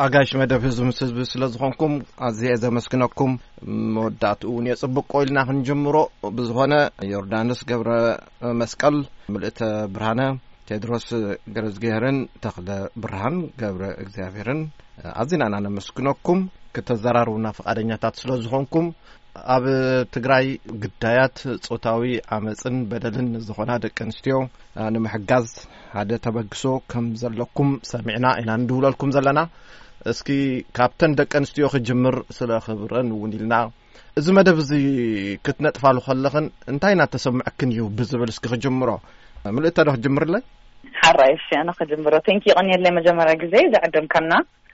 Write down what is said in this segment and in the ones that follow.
ኣጋይሽ መደብ ህዝቢ ምስ ህዝቢ ስለ ዝኾንኩም ኣዝየ ዘመስግነኩም መወዳእትኡ እውን እየ ጽቡቅ ቆኢልና ክንጅምሮ ብዝኾነ ዮርዳኖስ ገብረ መስቀል ምልእተ ብርሃነ ቴድሮስ ገረዝግሄርን ተኽለ ብርሃን ገብረ እግዚኣብሄርን ኣዝና ኢና ነመስግነኩም ክተዘራርቡና ፍቃደኛታት ስለ ዝኾንኩም ኣብ ትግራይ ግዳያት ጾታዊ ዓመፅን በደልን ዝኾና ደቂ ኣንስትዮ ንምሕጋዝ ሓደ ተበግሶ ከም ዘለኩም ሰሚዕና ኢና ንድውለልኩም ዘለና እስኪ ካብተን ደቂ ኣንስትዮ ክጅምር ስለ ክብረን እውን ኢልና እዚ መደብ እዚ ክትነጥፋሉ ከለኽን እንታይ እናተሰምዐክን እዩ ብዝብል እስኪ ክጅምሮ ምልእተ ዶ ክጅምርለይ ሓራይ እሺ ኣነ ክጅምሮ ቴንኪ ይቐኒየለይ መጀመርያ ግዜ ዘዕደምካና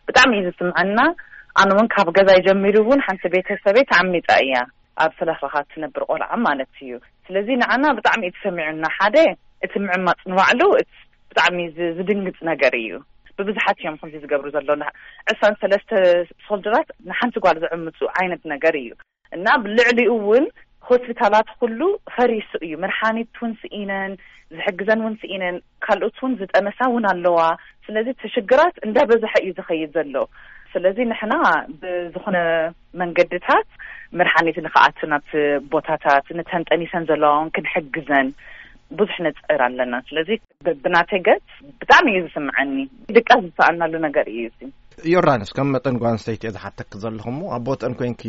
ብጣዕሚ እዩ ዝስምዐና ኣነ እውን ካብ ገዛይ ጀሚሩ እውን ሓንቲ ቤተሰበይ ተዓሚፃ እያ ኣብ ሰለክላካ እትነብር ቆልዓ ማለት እዩ ስለዚ ንዓና ብጣዕሚ እዩ ተሰሚዑና ሓደ እቲ ምዕማፅ ንባዕሉ ብጣዕሚ ዝድንግፅ ነገር እዩ ብብዙሓት እዮም ከምዚ ዝገብሩ ዘሎ ዕስራን ሰለስተ ሶልድራት ንሓንቲ ጓል ዝዕምፁ ዓይነት ነገር እዩ እና ብልዕሊኡ እውን ሆስፒታላት ኩሉ ፈሪሱ እዩ መድሓኒት እውን ስኢነን ዝሕግዘን እውን ስኢነን ካልኦት እውን ዝጠነሳ እውን ኣለዋ ስለዚ እቲ ሽግራት እንዳበዝሐ እዩ ዝኸይድ ዘሎ ስለዚ ንሕና ብዝኾነ መንገድታት መድሓኒት ንክኣቱ ናብቲ ቦታታት ነተን ጠኒሰን ዘለዋ እውን ክንሕግዘን ብዙሕ ንፅዕር ኣለና ስለዚ ብናተይ ገፅ ብጣዕሚ እዩ ዝስምዐኒ ድቃስ ዝሰኣናሉ ነገር እዩ እዚ ዮርዳኖስ ከም መጠን ጓል ኣንስተይቲ እየ ዝሓተኪ ዘለኹ እሞ ኣብ ቦትአን ኮንኪ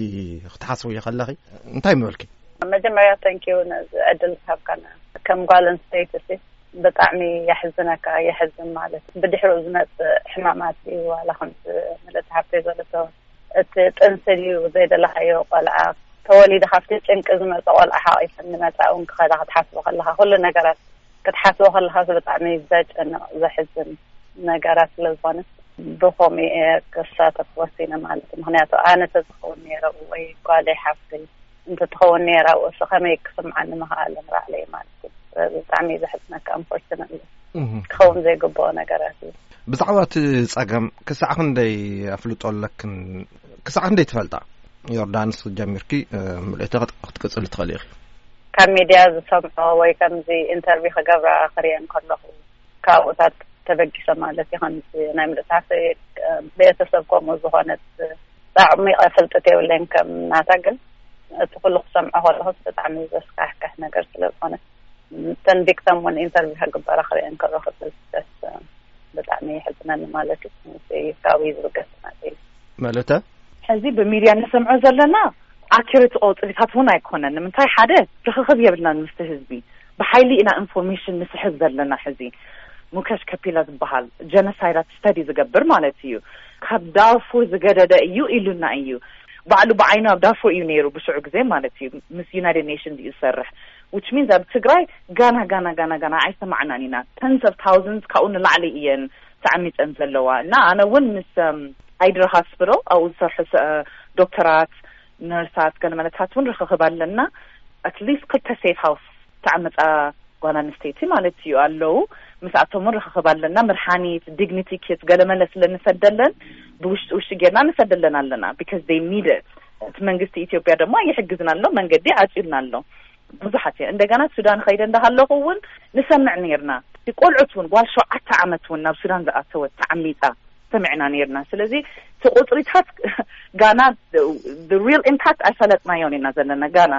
ክትሓስብዮ ከለኺ እንታይ ምበልኪ መጀመርያ ተንኪዩ ነዚ ዕድል ዝሃብካና ከም ጓል ኣንስተይቲ ሲ ብጣዕሚ የሕዝነካ የሕዝን ማለት ብድሕሪኡ ዝመፅእ ሕማማት እዩ ዋላ ከምዚ ምልእቲ ሃብተይ ዘለቶ እቲ ጥንሲ ድዩ ዘይደለካዮ ቆልዓ ተወሊደ ካብቲ ጭንቂ ዝመፀ ቆልዓ ሓቂፍ ንመፃኢ እውን ክኸዳ ክትሓስቦ ከለካ ኩሉ ነገራት ክትሓስቦ ከለካ ብጣዕሚ ዘጨንቕ ዘሕዝን ነገራት ስለ ዝኾነ ብከምኡ እየ ክሳተፍ ወሲነ ማለት እዩ ምክንያቱ ኣነ ተዝኸውን ነረ ወይ ጓለይ ሓፍተይ እንትትኸውን ነራ እሱ ከመይ ክስምዓኒ ምክኣለ ንባዕለይ ማለት እዩ ስለዚ ብጣዕሚ እዩ ዘሕዝነካ ኣንፎርችነ ክኸውን ዘይግብኦ ነገራት እዩ ብዛዕባ እቲ ፀገም ክሳዕ ክንደይ ኣፍልጦ ኣለክን ክሳዕ ክንደይ ትፈልጣ ዮርዳንስ ጀሚርኪ ምልእተ ክትቅፅል ትኽእል ኢኺ ካብ ሚድያ ዝሰምዖ ወይ ከምዚ ኢንተርቪ ክገብራ ክርየን ከለኹ ካብኡታት ተበጊሰ ማለት እዩ ከምዚ ናይ ምልእታሰ ቤተሰብ ከምኡ ዝኾነት ጣዕሚቐ ፍልጥት የብለይን ከም ናታ ግን እቲ ኩሉ ክሰምዖ ከለኹስ ብጣዕሚ ዘስካሕክሕ ነገር ስለ ዝኾነ ምስተን ቪክተም እውን ኢንተርቪው ክግበራ ክሪአን ከለኹ ደስ ብጣዕሚ ይሕዝነኒ ማለት እዩ ካብኡ ዝብገስ ማለት ማለተ ሕዚ ብሚድያ እንሰምዖ ዘለና ኣኪሬት ቆፅሪታት እውን ኣይኮነን ንምንታይ ሓደ ርክክብ የብልናን ምስቲ ህዝቢ ብሓይሊ ኢና ኢንፎርሜሽን ንስሕብ ዘለና ሕዚ ሙከሽ ከፒላ ዝበሃል ጀኖሳይዳት ስተዲ ዝገብር ማለት እዩ ካብ ዳርፉር ዝገደደ እዩ ኢሉና እዩ ባዕሉ ብዓይኑ ኣብ ዳርፉር እዩ ነይሩ ብሽዑ ግዜ ማለት እዩ ምስ ዩናይትድ ኔሽንስ እዩ ዝሰርሕ which means ኣብ ትግራይ ጋና ጋና ጋና ጋና ኣይሰማዕናን ኢና tens of thousands ካብኡ ንላዕሊ እየን ተዓሚፀን ዘለዋ እና ኣነ እውን ምስ ኣይድረኽ ኣስፍሮ ኣብኡ ዝሰርሑ ዶክተራት ነርሳት ገለ መለታት እውን ርኽኽብ ኣለና at least ክልተ safe house ተዓመፃ ጓል ኣንስተይቲ ማለት እዩ ኣለው ምስኣቶም እውን ርኽኽብ ኣለና መድሓኒት ዲግኒቲ ኪት ገለ መለ ስለ ንሰደለን ብውሽጢ ውሽጢ ጌርና ንሰደለን ኣለና because they need it እቲ መንግስቲ ኢትዮጵያ ድማ ይሕግዝና ኣሎ፣ መንገዲ ዓጽዩልና ኣሎ። ብዙሓት እየ እንደገና ሱዳን ኸይደ እንዳሃለኹ እውን ንሰምዕ ነርና ቆልዑት እውን ጓል ሸውዓተ ዓመት እውን ናብ ሱዳን ዝኣተወት ተዓሚፃ ሰሚዕና ነርና ስለዚ እቲ ቁፅሪታት ጋና ሪል ኢምፓክት ኣይፈለጥናዮን ኢና ዘለና ጋና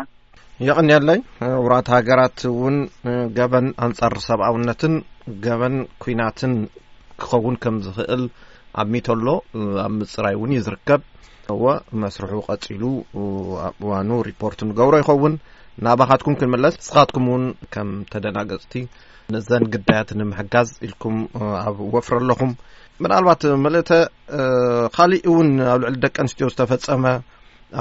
የቐንየለይ ውራት ሃገራት እውን ገበን ኣንጻር ሰብኣውነትን ገበን ኩናትን ክኸውን ከም ዝኽእል ኣብ ሚተሎ ኣብ ምፅራይ እውን እዩ ዝርከብ እወ መስርሑ ቀጺሉ ኣብ እዋኑ ሪፖርት ንገብሮ ይኸውን ናባኻትኩም ክንምለስ ንስኻትኩም እውን ከም ተደናገጽቲ ነዘን ግዳያት ንምሕጋዝ ኢልኩም ኣብ ወፍሪ ኣለኹም ምናልባት መልእተ ካሊእ እውን ኣብ ልዕሊ ደቂ ኣንስትዮ ዝተፈፀመ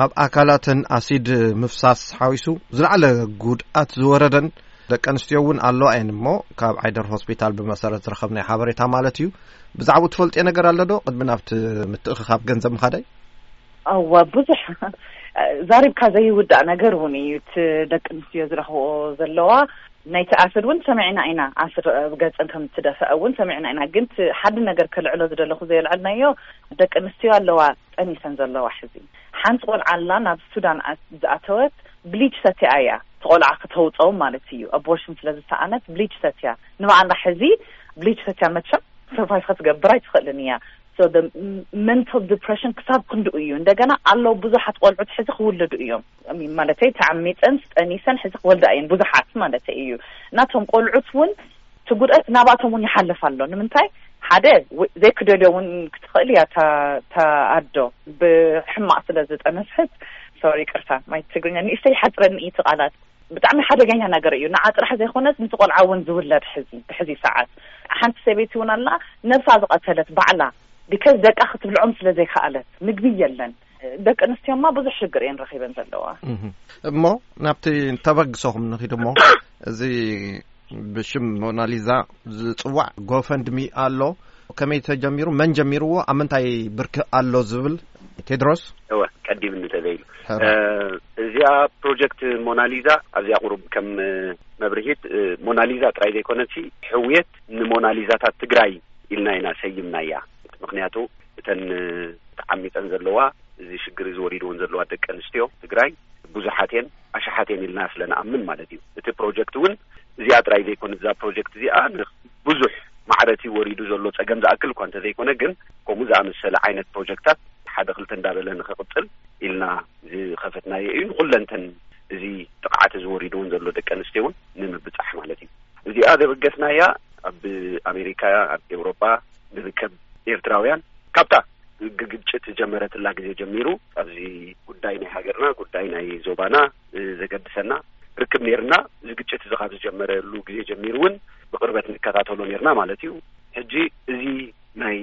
ኣብ ኣካላተን ኣሲድ ምፍሳስ ሓዊሱ ዝለዓለ ጉድኣት ዝወረደን ደቂ ኣንስትዮ እውን ኣለዋ እየን እሞ ካብ ዓይደር ሆስፒታል ብመሰረት ዝረኸብናይ ሓበሬታ ማለት እዩ ብዛዕባኡ ትፈልጥዮ ነገር ኣሎ ዶ ቅድሚ ናብቲ ምትእኽኻብ ገንዘብ ምኻደይ ኣዋ ብዙሕ ዛሪብካ ዘይውዳእ ነገር እውን እዩ እቲ ደቂ ኣንስትዮ ዝረኽብኦ ዘለዋ ናይቲ ኣስድ እውን ሰሚዕና ኢና ኣስር ገፅን ከም እትደፍዐ እውን ሰሚዕና ኢና ግን ሓዲ ነገር ከልዕሎ ዝደለኹ ዘየልዐልናዮ ደቂ ኣንስትዮ ኣለዋ ጠኒሰን ዘለዋ ሕዚ ሓንቲ ቆልዓ ኣላ ናብ ሱዳን ዝኣተወት ብሊች ሰትያ እያ እቲ ቆልዓ ክተውፀው ማለት እዩ ኣቦርሽን ስለ ዝሰኣነት ብሊች ሰትያ ንባዕላ ሕዚ ብሊች ሰትያ መቸም ሰርቫይቭ ከትገብር ኣይትኽእልን እያ so the mental depression ክሳብ ክንድኡ እዩ እንደገና ኣለዉ ብዙሓት ቆልዑት ሕዚ ክውለዱ እዮም ማለተይ ተዓሚፀን ስጠኒሰን ሕዚ ክወልዳ እየን ብዙሓት ማለተይ እዩ ናቶም ቆልዑት እውን እቲ ጉድኣት ናብኣቶም እውን ይሓልፍ ኣሎ ንምንታይ ሓደ ዘይክደልዮ እውን ክትኽእል እያ ተኣዶ ብሕማቅ ስለ ዝጠነስሕት ሶሪ ቅርታ ማይ ትግርኛ ንእሽተይ ሓፅረኒ እዩ እቲ ቃላት ብጣዕሚ ሓደገኛ ነገር እዩ ንዓ ጥራሕ ዘይኮነስ ንቲ ቆልዓ ውን ዝውለድ ሕዚ ብሕዚ ሰዓት ሓንቲ ሰበይቲ ውን ኣላ ነብሳ ዝቀተለት ባዕላ ቢከዝ ደቃ ክትብልዖም ስለ ዘይከኣለት ምግቢ የለን ደቂ ኣንስትዮማ ብዙሕ ሽግር እየን ረኺበን ዘለዋ እሞ ናብቲ ተበግሶኹም ንኺድ እሞ እዚ ብሽም ሞናሊዛ ዝፅዋዕ ጎፈንድሚ ኣሎ ከመይ ተጀሚሩ መን ጀሚርዎ ኣብ ምንታይ ብርኪ ኣሎ ዝብል ቴድሮስ እወ ቀዲም እንተዘይሉ እዚኣ ፕሮጀክት ሞናሊዛ ኣብዚኣ ቁሩብ ከም መብርሂት ሞናሊዛ ጥራይ ዘይኮነሲ ሕውየት ንሞናሊዛታት ትግራይ ኢልና ኢና ሰይምናያ ምክንያቱ እተን ተዓሚፀን ዘለዋ እዚ ሽግር እዚ ወሪድዎን ዘለዋ ደቂ ኣንስትዮ ትግራይ ብዙሓት እየን ኣሽሓት እየን ኢልና ስለ ንኣምን ማለት እዩ እቲ ፕሮጀክት እውን እዚኣ ጥራይ ዘይኮነ እዛ ፕሮጀክት እዚኣ ብዙሕ ማዕረቲ ወሪዱ ዘሎ ፀገም ዝኣክል እኳ እንተዘይኮነ ግን ከምኡ ዝኣመሰለ ዓይነት ፕሮጀክታት ሓደ ክልተ እንዳበለ ንክቕፅል ኢልና ዝኸፈትናዮ እዩ ንኩለንተን እዚ ጥቕዓት እዚ ወሪድዎን ዘሎ ደቂ ኣንስትዮ እውን ንምብፃሕ ማለት እዩ እዚኣ ዘበገስናያ ኣብ ኣሜሪካ ኣብ ኤውሮጳ ንርከብ ኤርትራውያን ካብታ ግ ግጭት ዝጀመረትላ ግዜ ጀሚሩ ኣብዚ ጉዳይ ናይ ሃገርና ጉዳይ ናይ ዞባና ዘገድሰና ርክብ ኔርና እዚ ግጭት እዚ ካብ ዝጀመረሉ ግዜ ጀሚሩ እውን ብቕርበት ንከታተሎ ኔርና ማለት እዩ ሕጂ እዚ ናይ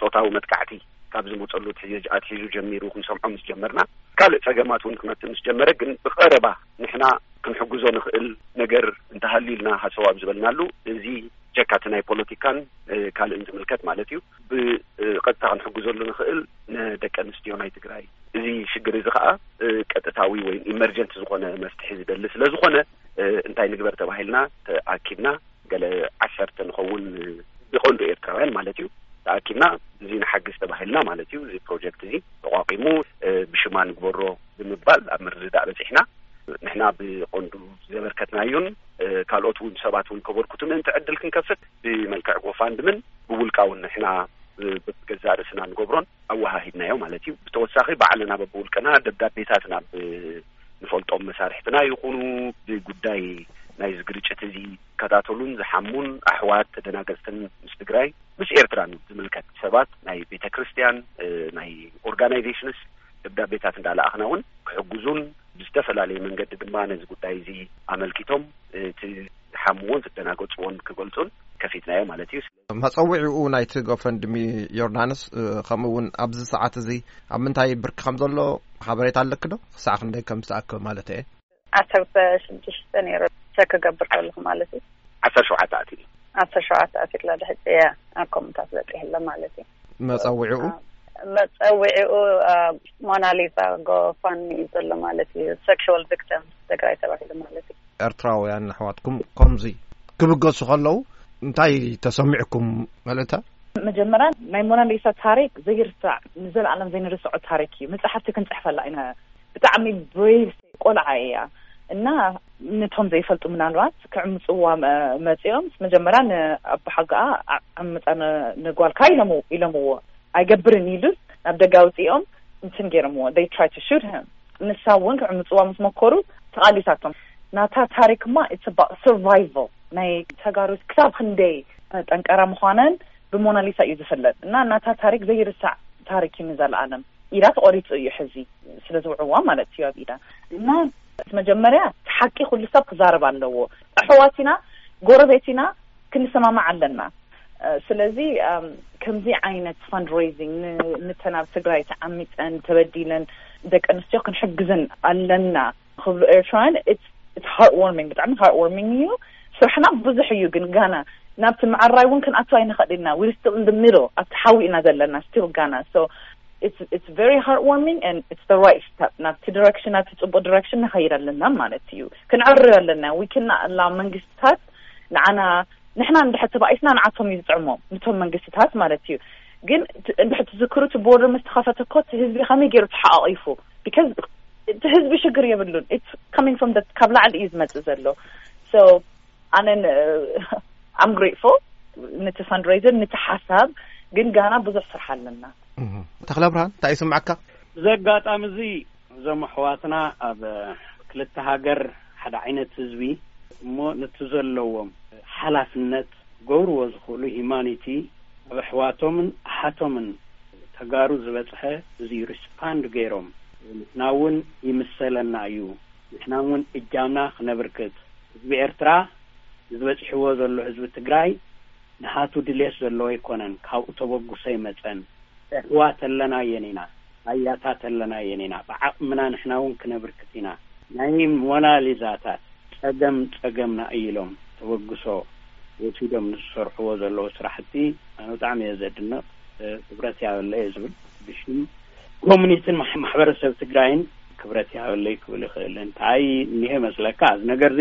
ጾታዊ መጥቃዕቲ ካብ ዝመጸሉ ኣትሒዙ ጀሚሩ ክንሰምዖ ምስ ጀመርና ካልእ ጸገማት እውን ክመጽእ ምስ ጀመረ ግን ብቐረባ ንሕና ክንሕግዞ ንኽእል ነገር እንተሃልዩልና ሃሰው ኣብ ዝበልናሉ እዚ ብጀካ እቲ ናይ ፖለቲካን ካልእን ዝምልከት ማለት እዩ ብቐጥታ ክንሕግዘሉ ንኽእል ንደቂ ኣንስትዮ ናይ ትግራይ እዚ ሽግር እዚ ከዓ ቀጥታዊ ወይ ኢመርጀንት ዝኾነ መፍትሒ ዝደሊ ስለ ዝኾነ እንታይ ንግበር ተባሂልና ተኣኪብና ገለ ዓሰርተ ንኸውን ዝቐንዱ ኤርትራውያን ማለት እዩ ተኣኪብና እዚ ንሓግዝ ተባሂልና ማለት እዩ እዚ ፕሮጀክት እዚ ተቋቂሙ ብሽማ ንግበሮ ብምባል ኣብ ምርድዳእ በፂሕና ንሕና ብቆንዱ ዘበርከትናዩን ካልኦት እውን ሰባት እውን ከበርክቱ ምእንቲ ዕድል ክንከፍት ብመልክዕ ጎፋንድምን ብውልቃውን ንሕና ብገዛእ ርእስና ንገብሮን ኣወሃሂድናዮ ማለት እዩ ብተወሳኺ ባዕልና በብውልቅና ደብዳቤታት ናብ ንፈልጦም መሳርሕትና ይኹኑ ብጉዳይ ናይዚ ግርጭት እዚ ዝከታተሉን ዝሓሙን ኣሕዋት ተደናገፅትን ምስ ትግራይ ምስ ኤርትራን ዝምልከት ሰባት ናይ ቤተ ክርስትያን ናይ ኦርጋናይዜሽንስ ደብዳቤታት እንዳለኣኽና እውን ክሕግዙን ብዝተፈላለየ መንገዲ ድማ ነዚ ጉዳይ እዚ ኣመልኪቶም እቲ ዝሓምዎን ዝደናገፅዎን ክገልፁን ከፊትናዮ ማለት እዩ። መጸዊዒኡ ናይቲ ጎፈንድሚ ዮርዳኖስ ከምኡ እውን ኣብዚ ሰዓት እዚ ኣብ ምንታይ ብርኪ ከም ዘሎ ሓበሬታ ኣለኪ ዶ ክሳዕ ክንደይ ከም ዝተኣከበ ማለት እየ ዓሰርተ ሽዱሽተ ነይሩ ሰ ክገብር ከለኹ ማለት እዩ ዓሰርተ ሸውዓተ ኣት ዓሰርተ ሸውዓተ ኣትላ ድሕፂ እያ ኣብ ኮምታት በፂሕ ኣሎ ማለት እዩ መፀዊዕኡ መፀዊዕኡ ሞናሊዛ ጎፋኒ እዩ ዘሎ ማለት እዩ ሴክሽዋል ቪክተም ትግራይ ተባሂሉ ማለት እዩ ኤርትራውያን ኣሕዋትኩም ከምዚ ክብገሱ ከለዉ እንታይ ተሰሚዕኩም መልእታ መጀመርያ ናይ ሞናሊሳ ታሪክ ዘይርሳዕ ንዘለኣለም ዘይንርስዖ ታሪክ እዩ መፅሓፍቲ ክንፅሕፈላ ኢና ብጣዕሚ ብሬቭ ቆልዓ ኢያ እና ነቶም ዘይፈልጡ ምናልባት ክዕምጽዋ መጺኦም መጀመርያ ንኣቦሓጋኣ ዓምጻ ንጓልካ ኢሎምዎ ኢሎምዎ ኣይገብርን ኢሉስ ናብ ደገ ኣውጺኦም እንትን ገይሮምዎ they try to shoot him ንሳ እውን ክዕምጽዋ ምስ መኮሩ ተቓሊሳቶም ናታ ታሪክማ it's about survival ናይ ተጋሩ ክሳብ ክንደይ ጠንቀራ ምዃነን ብሞናሊሳ እዩ ዝፍለጥ እና ናታ ታሪክ ዘይርሳዕ ታሪክ እዩ ንዘላኣለም ኢዳ ተቆሪፁ እዩ ሕዚ ስለ ዝውዕዋ ማለት እዩ ኣብ ኢዳ እና እቲ መጀመርያ ሓቂ ኩሉ ሰብ ክዛረብ ኣለዎ ኣሕዋት ኢና ጎረቤት ኢና ክንሰማማዕ ኣለና ስለዚ ከምዚ ዓይነት ፋንድ ሬዚንግ ንተን ኣብ ትግራይ ተዓሚፀን ተበዲለን ደቂ ኣንስትዮ ክንሕግዘን ኣለና ክብሉ ኤርትራውያን ኢትስ ኢትስ ሃርት ዎርሚንግ ብጣዕሚ ሃርት ዎርሚንግ እዩ ስራሕና ብዙሕ እዩ ግን ጋና ናብቲ ምዕራይ እውን ክንኣቱ ኣይንኽእል ኢና ዊር ስቲል ኢን ደ ሚድል ኣብቲ ሓዊ ኢና ዘለና ስቲል ጋና ሶ ኢትስ ኢትስ ቨሪ ሃርት ዎርሚንግ ኤንድ ኢትስ ዘ ራይት ስታፕ ናብቲ ዲረክሽን ናብቲ ፅቡቅ ዲረክሽን ንኸይድ ኣለና ማለት እዩ ክንዕርር ኣለና ዊ ክና ኣላ መንግስትታት ንዓና ንሕና እንድሕር ተባኢስና ንዓቶም እዩ ዝጥዕሞም ንቶም መንግስትታት ማለት እዩ ግን እንድሕር ትዝክሩ እቲ ቦርደር ምስ ተኸፈተ እኮ እቲ ህዝቢ ከመይ ገይሩ ተሓቛቒፉ ቢካዝ እቲ ህዝቢ ሽግር የብሉን ኢትስ ካሚንግ ፍሮም ካብ ላዕሊ እዩ ዝመፅእ ዘሎ ሶ ኣነ ኣም ግሬትፉል ነቲ ፈንድሬዘር ነቲ ሓሳብ ግን ጋና ብዙሕ ስራሕ ኣለና ተክለ ብርሃን እንታይ ይስምዓካ እዚ ኣጋጣሚ እዚ እዞም ኣሕዋትና ኣብ ክልተ ሃገር ሓደ ዓይነት ህዝቢ እሞ ነቲ ዘለዎም ሓላፍነት ክገብርዎ ዝኽእሉ ሂማኒቲ ኣብ ኣሕዋቶምን ኣሓቶምን ተጋሩ ዝበጽሐ እዚ ሪስፓንድ ገይሮም ንሕና ውን ይምሰለና እዩ ንሕና ውን እጃምና ክነብርክት ህዝቢ ኤርትራ እዚ በጺሕዎ ዘሎ ህዝቢ ትግራይ ንሃቱ ድልየት ዘለዎ ኣይኮነን ካብኡ ተበጉሶ ኣይመጸን እሕዋት ኣለናየን ኢና ኣያታት ኣለና የኒና ብዓቅምና ንሕና ውን ክነብርክት ኢና ናይ ሞናሊዛታት ጸገም ጸገምና እዩ ኢሎም ተበግሶ ወሲዶም ንዝሰርሕዎ ዘለዉ ስራሕቲ ኣነ ብጣዕሚ እየ ዘድንቅ ክብረት ያበለይ እየ ዝብል ብሽም ኮሚኒትን ማሕበረሰብ ትግራይን ክብረት ያበለይ ክብል ይኽእል እንታይ እኒሀ መስለካ እዚ ነገርዚ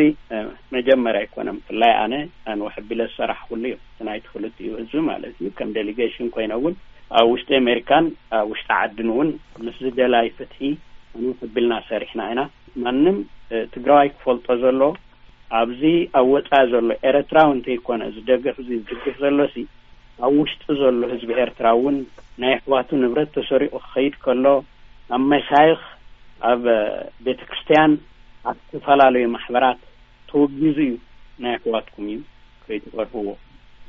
መጀመርያ ኣይኮነን ብፍላይ ኣነ ኣንውሕ ቢለ ዝሰራሕኩሉ እዩ ናይ ትፍልጥ እዩ ህዝቢ ማለት እዩ ከም ደሊገሽን ኮይነ እውን ኣብ ውሽጢ ኣሜሪካን ኣብ ውሽጢ ዓድን እውን ምስዚ ደላይ ፍትሒ ን ከቢልና ሰሪሕና ኢና ማንም ትግራዋይ ክፈልጦ ዘሎ ኣብዚ ኣብ ወፃኢ ዘሎ ኤረትራ ው እንተይኮነ እዚ ደገፍ እዚ ዝድግፍ ዘሎ ሲ ኣብ ውሽጢ ዘሎ ህዝቢ ኤርትራ እውን ናይ ኣሕዋቱ ንብረት ተሰሪቑ ክኸይድ ከሎ ኣብ መሻይኽ ኣብ ቤተ ክርስትያን ኣብ ዝተፈላለዩ ማሕበራት ተወጊዙ እዩ ናይ ኣሕዋትኩም እዩ ከይትቀርብዎ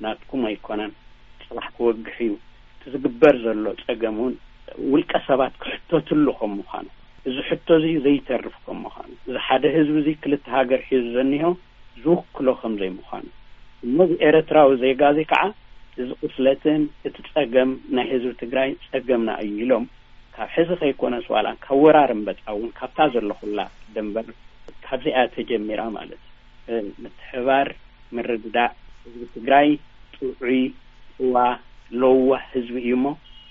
ናትኩም ኣይኮነን ጽባሕ ክወግሕ እዩ እቲ ዝግበር ዘሎ ጸገም ውን ውልቀ ሰባት ክሕተትሉ ከም ምዃኑ እዚ ሕቶ እዚ ዘይተርፍ ከም ምዃኑ እዚ ሓደ ህዝቢ እዚ ክልተ ሃገር ሒዙ ዘኒሆ ዝውክሎ ከም ዘይምዃኑ እሞ እዚ ኤረትራዊ ዜጋ እዚ ከዓ እዚ ቁስለትን እቲ ጸገም ናይ ህዝቢ ትግራይ ጸገምና እዩ ኢሎም ካብ ሕዚ ከይኮነስ ዋላ ካብ ወራር እምበጻ ውን ካብታ ዘለኹላ ደንበር ካብዚኣ እያ ተጀሚራ ማለት እዩ። ምትሕብባር ምርድዳእ ህዝቢ ትግራይ ጥዑይ ጭዋ ለዋህ ህዝቢ እዩ እሞ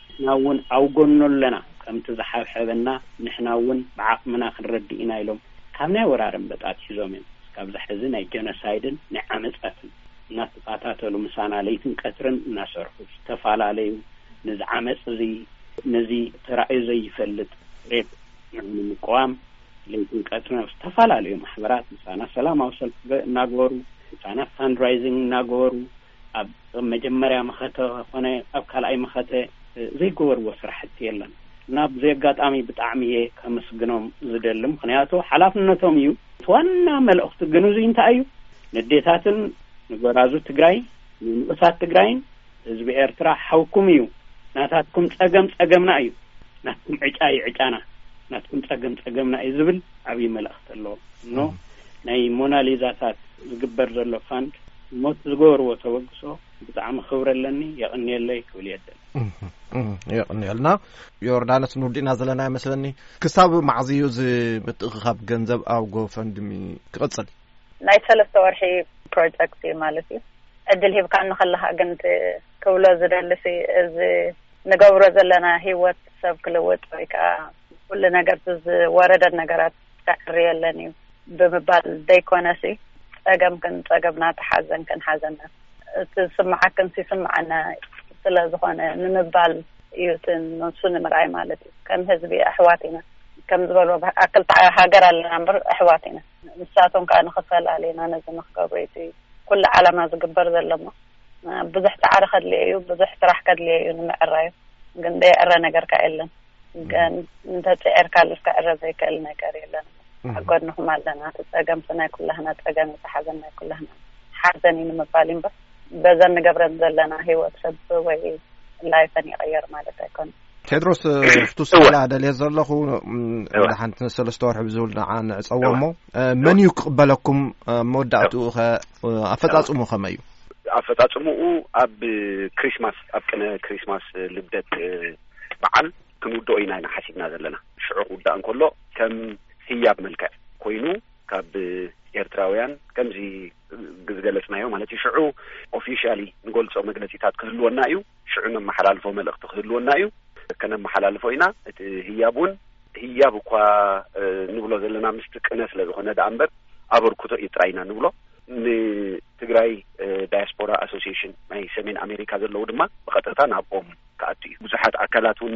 ንሕና እውን ኣብ ጎኑ ኣለና ከምቲ ዝሓብሐበና ንሕና እውን ብዓቕምና ክንረድእ ኢና ኢሎም ካብ ናይ ወራር እምበጣ ኣትሒዞም እዮም እስካብዚ ሐዚ ናይ ጀኖሳይድን ናይ ዓመፃትን እናተኸታተሉ ምሳና ለይትን ቀትርን እናሰርሑ ዝተፈላለዩ ነዚ ዓመፅ እዙይ ነዚ ተራእዩ ዘይፈልጥ ሬፕ ንምቅዋም ለይትን ቀትርን ኣብ ዝተፈላለዩ ማሕበራት ህፃናት ሰላማዊ ሰልፊ እናገበሩ፣ ህፃናት ፋንድራይዚንግ እናገበሩ፣ ኣብ መጀመርያ መኸተ ኮነ ኣብ ካልኣይ መኸተ ዘይገበርዎ ስራሕቲ የለን። እና ብዚ ኣጋጣሚ ብጣዕሚ እየ ከምስግኖም ዝደሊ ምክንያቱ ሓላፍነቶም እዩ። እቲ ዋና መልእኽቲ ግን እዙይ እንታይ እዩ ንዴታትን ንጎራዙ ትግራይ ንንኡሳት ትግራይን ህዝቢ ኤርትራ ሓውኩም እዩ ናታትኩም ጸገም ጸገምና እዩ ናትኩም ዕጫ እዩ ዕጫና ናትኩም ጸገም ጸገምና እዩ ዝብል ዓብዪ መልእኽቲ ኣለዎ እኖ ናይ ሞናሊዛታት ዝግበር ዘሎ ፋንድ ሞት ዝገበርዎ ተበግሶ ብጣዕሚ ክብረ ኣለኒ የቕንየለይ ክብል የደል የቕንየልና ዮርዳኖስ ንውዲእና ዘለና ይመስለኒ ክሳብ ማዕዝዩ እዚ ምትእኽኻብ ገንዘብ ኣብ ጎፈንድሚ ክቕፅል ናይ ሰለስተ ወርሒ ፕሮጀክት እዩ ማለት እዩ ዕድል ሂብካ ንከለካ ግን ክብሎ ዝደሊ እዚ ንገብሮ ዘለና ሂወት ሰብ ክልውጥ ወይ ከዓ ኩሉ ነገር ዝወረደን ነገራት ክዕሪ የለን እዩ ብምባል ዘይኮነ ሲ ፀገም ክን ፀገብና ተሓዘን ክን ሓዘና እቲ ዝስማዓክን ይስማዓና ስለ ዝኮነ ንምባል እዩ እቲ ንሱ ንምርኣይ ማለት እዩ ከም ህዝቢ ኣሕዋት ኢና ከም ዝበልዎ ኣክልቲ ሃገር ኣለና በር ኣሕዋት ኢና ንሳቶም ከኣ ንክፈላልዩና ነዚ ንክገብሩ ኢዩ እቲ ኩሉ ዓላማ ዝግበር ዘሎ እሞ ብዙሕ ጻዕሪ ከድልዮ ኢዩ ብዙሕ ስራሕ ከድልዮ ኢዩ ንምዕራዩ ግን ደይዕረ ነገር ከኣ የለን ግን እንተ ጽዒርካ ልፍ ክዕረ ዘይክእል ነገር የለን ኣብ ጎድንኹም ኣለና እቲ ጸገም ናይ ኩላህና ጸገም እዩ ዝሓዘን ናይ ኩላህና ሓዘን እዩ ንምባል እዩ እምበር በዘን ንገብረን ዘለና ሂወት ሰብ ወይ ላይፈን ይቐየር ማለት ኣይኮነ ቴድሮስ ፍቱ ስላ ደልየ ዘለኹ ሓንቲ ሰለስተ ወርሒ ብዝብል ንዓ ንዕፀዎ እሞ መን እዩ ክቕበለኩም መወዳእትኡ ኸ ኣፈፃፅሙ ከመ እዩ ኣፈፃፅምኡ ኣብ ክሪስማስ ኣብ ቅነ ክሪስማስ ልደት በዓል ክንውድኦ ኢና ኢና ሓሲብና ዘለና ሽዑ ክውዳእ እንከሎ ከም ህያብ መልክዕ ኮይኑ ካብ ኤርትራውያን ከምዚ ዝገለጽናዮ ማለት እዩ ሽዑ ኦፊሻሊ ንገልጾ መግለጺታት ክህልወና እዩ ሽዑ ነመሓላልፎ መልእኽቲ ክህልወና እዩ ከነመሓላልፎ ኢና እቲ ህያብ እውን ህያብ እኳ ንብሎ ዘለና ምስቲ ቅነ ስለ ዝኾነ ደኣ እምበር ኣበርክቶ እዩ ጥራይ ኢና ንብሎ ንትግራይ ዳያስፖራ ኣሶሲሽን ናይ ሰሜን ኣሜሪካ ዘለዉ ድማ ብቐጥታ ናብኦም ክኣቱ እዩ። ብዙሓት ኣካላት እውን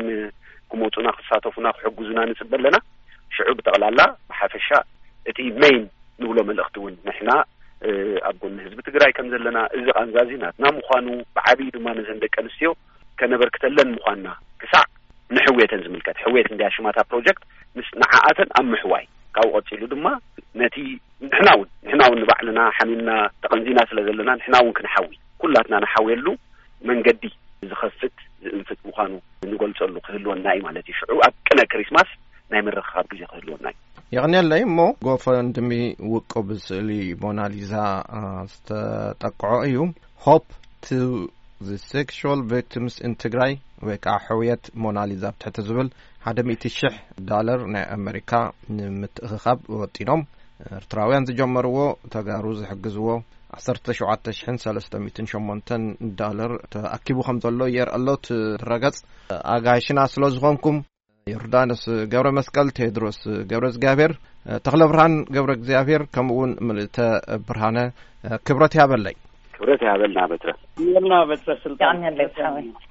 ክመፁና ክሳተፉና ክሕግዙና ንፅበ ኣለና። ሽዑ ብጠቕላላ ብሓፈሻ እቲ መይን ንብሎ መልእኽቲ እውን ንሕና ኣብ ጎኒ ህዝቢ ትግራይ ከም ዘለና እዚ ቃንዛ እዚ ናትና ምዃኑ ብዓብዪ ድማ ነዘን ደቂ ኣንስትዮ ከነበርክተለን ምዃንና ክሳዕ ንሕውየተን ዝምልከት ሕውየት እንድያ ሽማታ ፕሮጀክት ምስ ንዓኣተን ኣብ ምሕዋይ ካብኡ ቀፂሉ ድማ ነቲ ንሕና እውን ንሕና እውን ንባዕልና ሓሚምና ተቐንዚና ስለ ዘለና ንሕና እውን ክንሓዊ ኩላትና ንሓውየሉ መንገዲ ዝኸፍት ዝእንፍት ምዃኑ ንገልጸሉ ክህልወና እዩ ማለት እዩ። ሽዑ ኣብ ቅነ ክሪስማስ ናይ ምርኽኻብ ግዜ ክህልወና እዩ። የቕንየለይ እሞ ጎፈንድሚ ውቁብ ስእሊ ሞናሊዛ ዝተጠቅዖ እዩ ሆፕ ቱ ሴክሹዋል ቪክቲምስ ኢን ትግራይ ወይ ከዓ ሕውየት ሞናሊዛ ብትሕቲ ዝብል ሓደ ሚእቲ ሽሕ ዳለር ናይ ኣመሪካ ንምትእኽኻብ ወጢኖም ኤርትራውያን ዝጀመርዎ ተጋሩ ዝሕግዝዎ ዓሰርተ ሸውዓተ ሽሕን ሰለስተ ሚእትን ሸሞንተን ዳለር ተኣኪቡ ከም ዘሎ የርኢ ኣሎ እቲ ድረገጽ ኣጋይሽና ስለ ዝኾንኩም ዮርዳኖስ ገብረ መስቀል ቴድሮስ ገብረ እግዚኣብሔር ተክለ ብርሃን ገብረ እግዚኣብሔር ከምኡ እውን ምልእተ ብርሃነ ክብረት ያበለይ ክብረት ያበልና በትረ ና በትረ ስልጣን